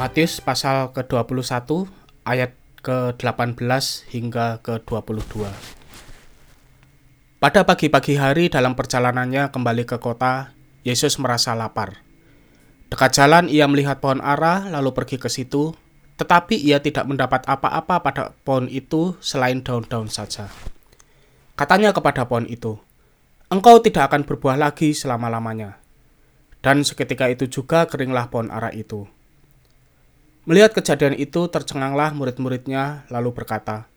Matius pasal ke-21 ayat ke-18 hingga ke-22. Pada pagi-pagi hari dalam perjalanannya kembali ke kota, Yesus merasa lapar. Dekat jalan ia melihat pohon ara lalu pergi ke situ, tetapi ia tidak mendapat apa-apa pada pohon itu selain daun-daun saja. Katanya kepada pohon itu, "Engkau tidak akan berbuah lagi selama-lamanya." Dan seketika itu juga keringlah pohon ara itu. Melihat kejadian itu, tercenganglah murid-muridnya, lalu berkata,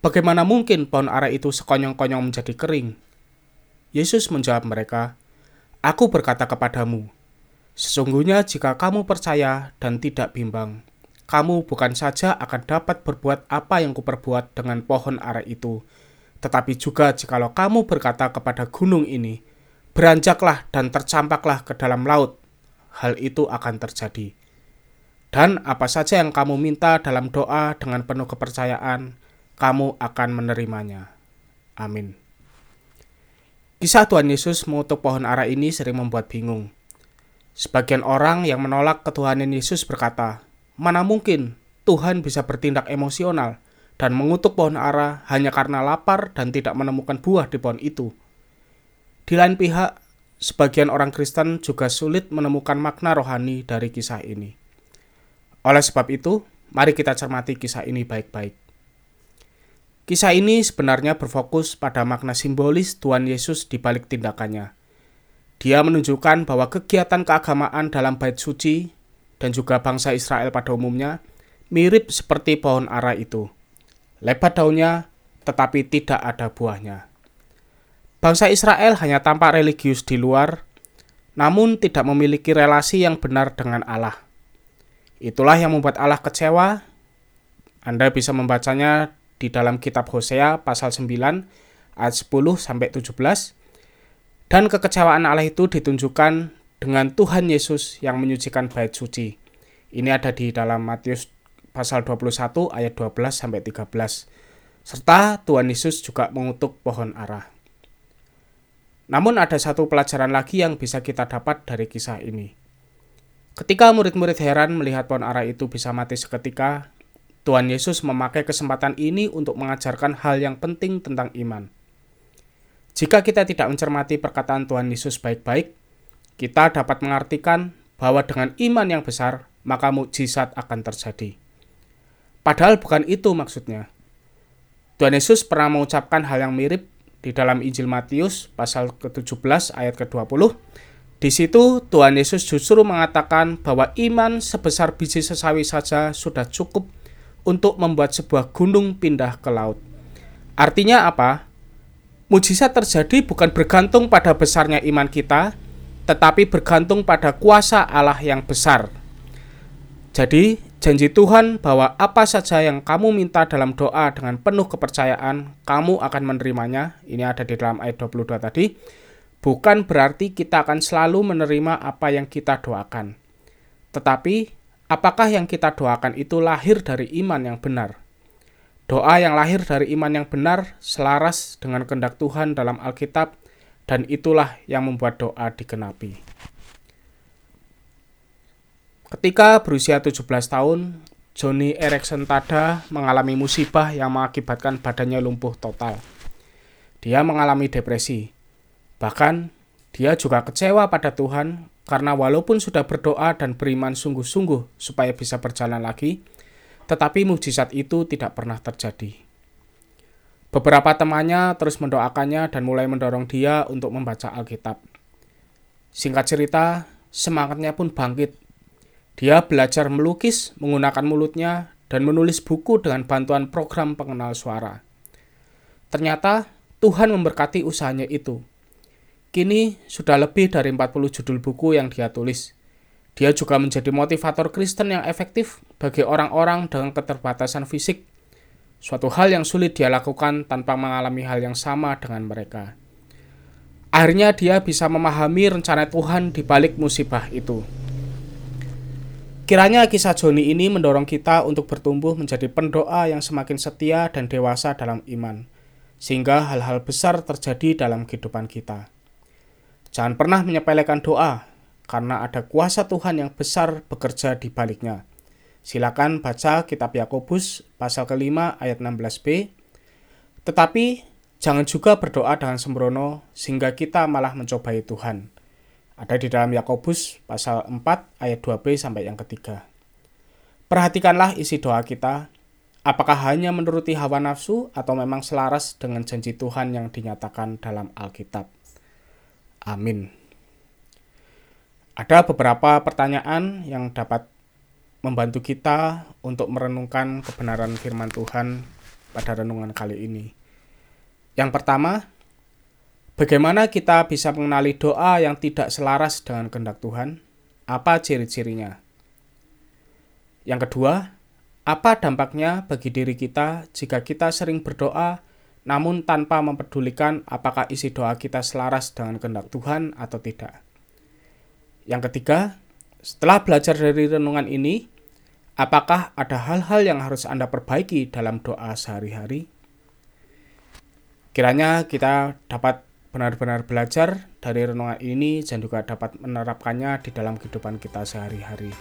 Bagaimana mungkin pohon ara itu sekonyong-konyong menjadi kering? Yesus menjawab mereka, Aku berkata kepadamu, sesungguhnya jika kamu percaya dan tidak bimbang, kamu bukan saja akan dapat berbuat apa yang kuperbuat dengan pohon ara itu, tetapi juga jikalau kamu berkata kepada gunung ini, beranjaklah dan tercampaklah ke dalam laut, hal itu akan terjadi. Dan apa saja yang kamu minta dalam doa dengan penuh kepercayaan, kamu akan menerimanya. Amin. Kisah Tuhan Yesus mengutuk pohon ara ini sering membuat bingung. Sebagian orang yang menolak ketuhanan Yesus berkata, mana mungkin Tuhan bisa bertindak emosional dan mengutuk pohon ara hanya karena lapar dan tidak menemukan buah di pohon itu. Di lain pihak, sebagian orang Kristen juga sulit menemukan makna rohani dari kisah ini. Oleh sebab itu, mari kita cermati kisah ini baik-baik. Kisah ini sebenarnya berfokus pada makna simbolis Tuhan Yesus di balik tindakannya. Dia menunjukkan bahwa kegiatan keagamaan dalam bait suci dan juga bangsa Israel pada umumnya mirip seperti pohon ara itu. Lebat daunnya, tetapi tidak ada buahnya. Bangsa Israel hanya tampak religius di luar, namun tidak memiliki relasi yang benar dengan Allah. Itulah yang membuat Allah kecewa. Anda bisa membacanya di dalam kitab Hosea pasal 9 ayat 10 sampai 17 dan kekecewaan Allah itu ditunjukkan dengan Tuhan Yesus yang menyucikan bait suci. Ini ada di dalam Matius pasal 21 ayat 12 sampai 13. Serta Tuhan Yesus juga mengutuk pohon ara. Namun ada satu pelajaran lagi yang bisa kita dapat dari kisah ini. Ketika murid-murid heran melihat pohon ara itu bisa mati seketika, Tuhan Yesus memakai kesempatan ini untuk mengajarkan hal yang penting tentang iman. Jika kita tidak mencermati perkataan Tuhan Yesus baik-baik, kita dapat mengartikan bahwa dengan iman yang besar, maka mukjizat akan terjadi. Padahal bukan itu maksudnya. Tuhan Yesus pernah mengucapkan hal yang mirip di dalam Injil Matius pasal ke-17 ayat ke-20. Di situ Tuhan Yesus justru mengatakan bahwa iman sebesar biji sesawi saja sudah cukup untuk membuat sebuah gunung pindah ke laut. Artinya apa? Mujizat terjadi bukan bergantung pada besarnya iman kita, tetapi bergantung pada kuasa Allah yang besar. Jadi, janji Tuhan bahwa apa saja yang kamu minta dalam doa dengan penuh kepercayaan, kamu akan menerimanya. Ini ada di dalam ayat 22 tadi. Bukan berarti kita akan selalu menerima apa yang kita doakan. Tetapi apakah yang kita doakan itu lahir dari iman yang benar. Doa yang lahir dari iman yang benar selaras dengan kehendak Tuhan dalam Alkitab dan itulah yang membuat doa digenapi. Ketika berusia 17 tahun, Johnny Erickson Tada mengalami musibah yang mengakibatkan badannya lumpuh total. Dia mengalami depresi. Bahkan, dia juga kecewa pada Tuhan karena walaupun sudah berdoa dan beriman sungguh-sungguh supaya bisa berjalan lagi, tetapi mujizat itu tidak pernah terjadi. Beberapa temannya terus mendoakannya dan mulai mendorong dia untuk membaca Alkitab. Singkat cerita, semangatnya pun bangkit. Dia belajar melukis menggunakan mulutnya dan menulis buku dengan bantuan program pengenal suara. Ternyata Tuhan memberkati usahanya itu Kini sudah lebih dari 40 judul buku yang dia tulis. Dia juga menjadi motivator Kristen yang efektif bagi orang-orang dengan keterbatasan fisik, suatu hal yang sulit dia lakukan tanpa mengalami hal yang sama dengan mereka. Akhirnya dia bisa memahami rencana Tuhan di balik musibah itu. Kiranya kisah Joni ini mendorong kita untuk bertumbuh menjadi pendoa yang semakin setia dan dewasa dalam iman, sehingga hal-hal besar terjadi dalam kehidupan kita. Jangan pernah menyepelekan doa, karena ada kuasa Tuhan yang besar bekerja di baliknya. Silakan baca kitab Yakobus pasal kelima ayat 16b. Tetapi jangan juga berdoa dengan sembrono sehingga kita malah mencobai Tuhan. Ada di dalam Yakobus pasal 4 ayat 2b sampai yang ketiga. Perhatikanlah isi doa kita, apakah hanya menuruti hawa nafsu atau memang selaras dengan janji Tuhan yang dinyatakan dalam Alkitab. Amin. Ada beberapa pertanyaan yang dapat membantu kita untuk merenungkan kebenaran firman Tuhan pada renungan kali ini. Yang pertama, bagaimana kita bisa mengenali doa yang tidak selaras dengan kehendak Tuhan? Apa ciri-cirinya? Yang kedua, apa dampaknya bagi diri kita jika kita sering berdoa namun tanpa mempedulikan apakah isi doa kita selaras dengan kehendak Tuhan atau tidak? Yang ketiga, setelah belajar dari renungan ini, apakah ada hal-hal yang harus Anda perbaiki dalam doa sehari-hari? Kiranya kita dapat benar-benar belajar dari renungan ini dan juga dapat menerapkannya di dalam kehidupan kita sehari-hari.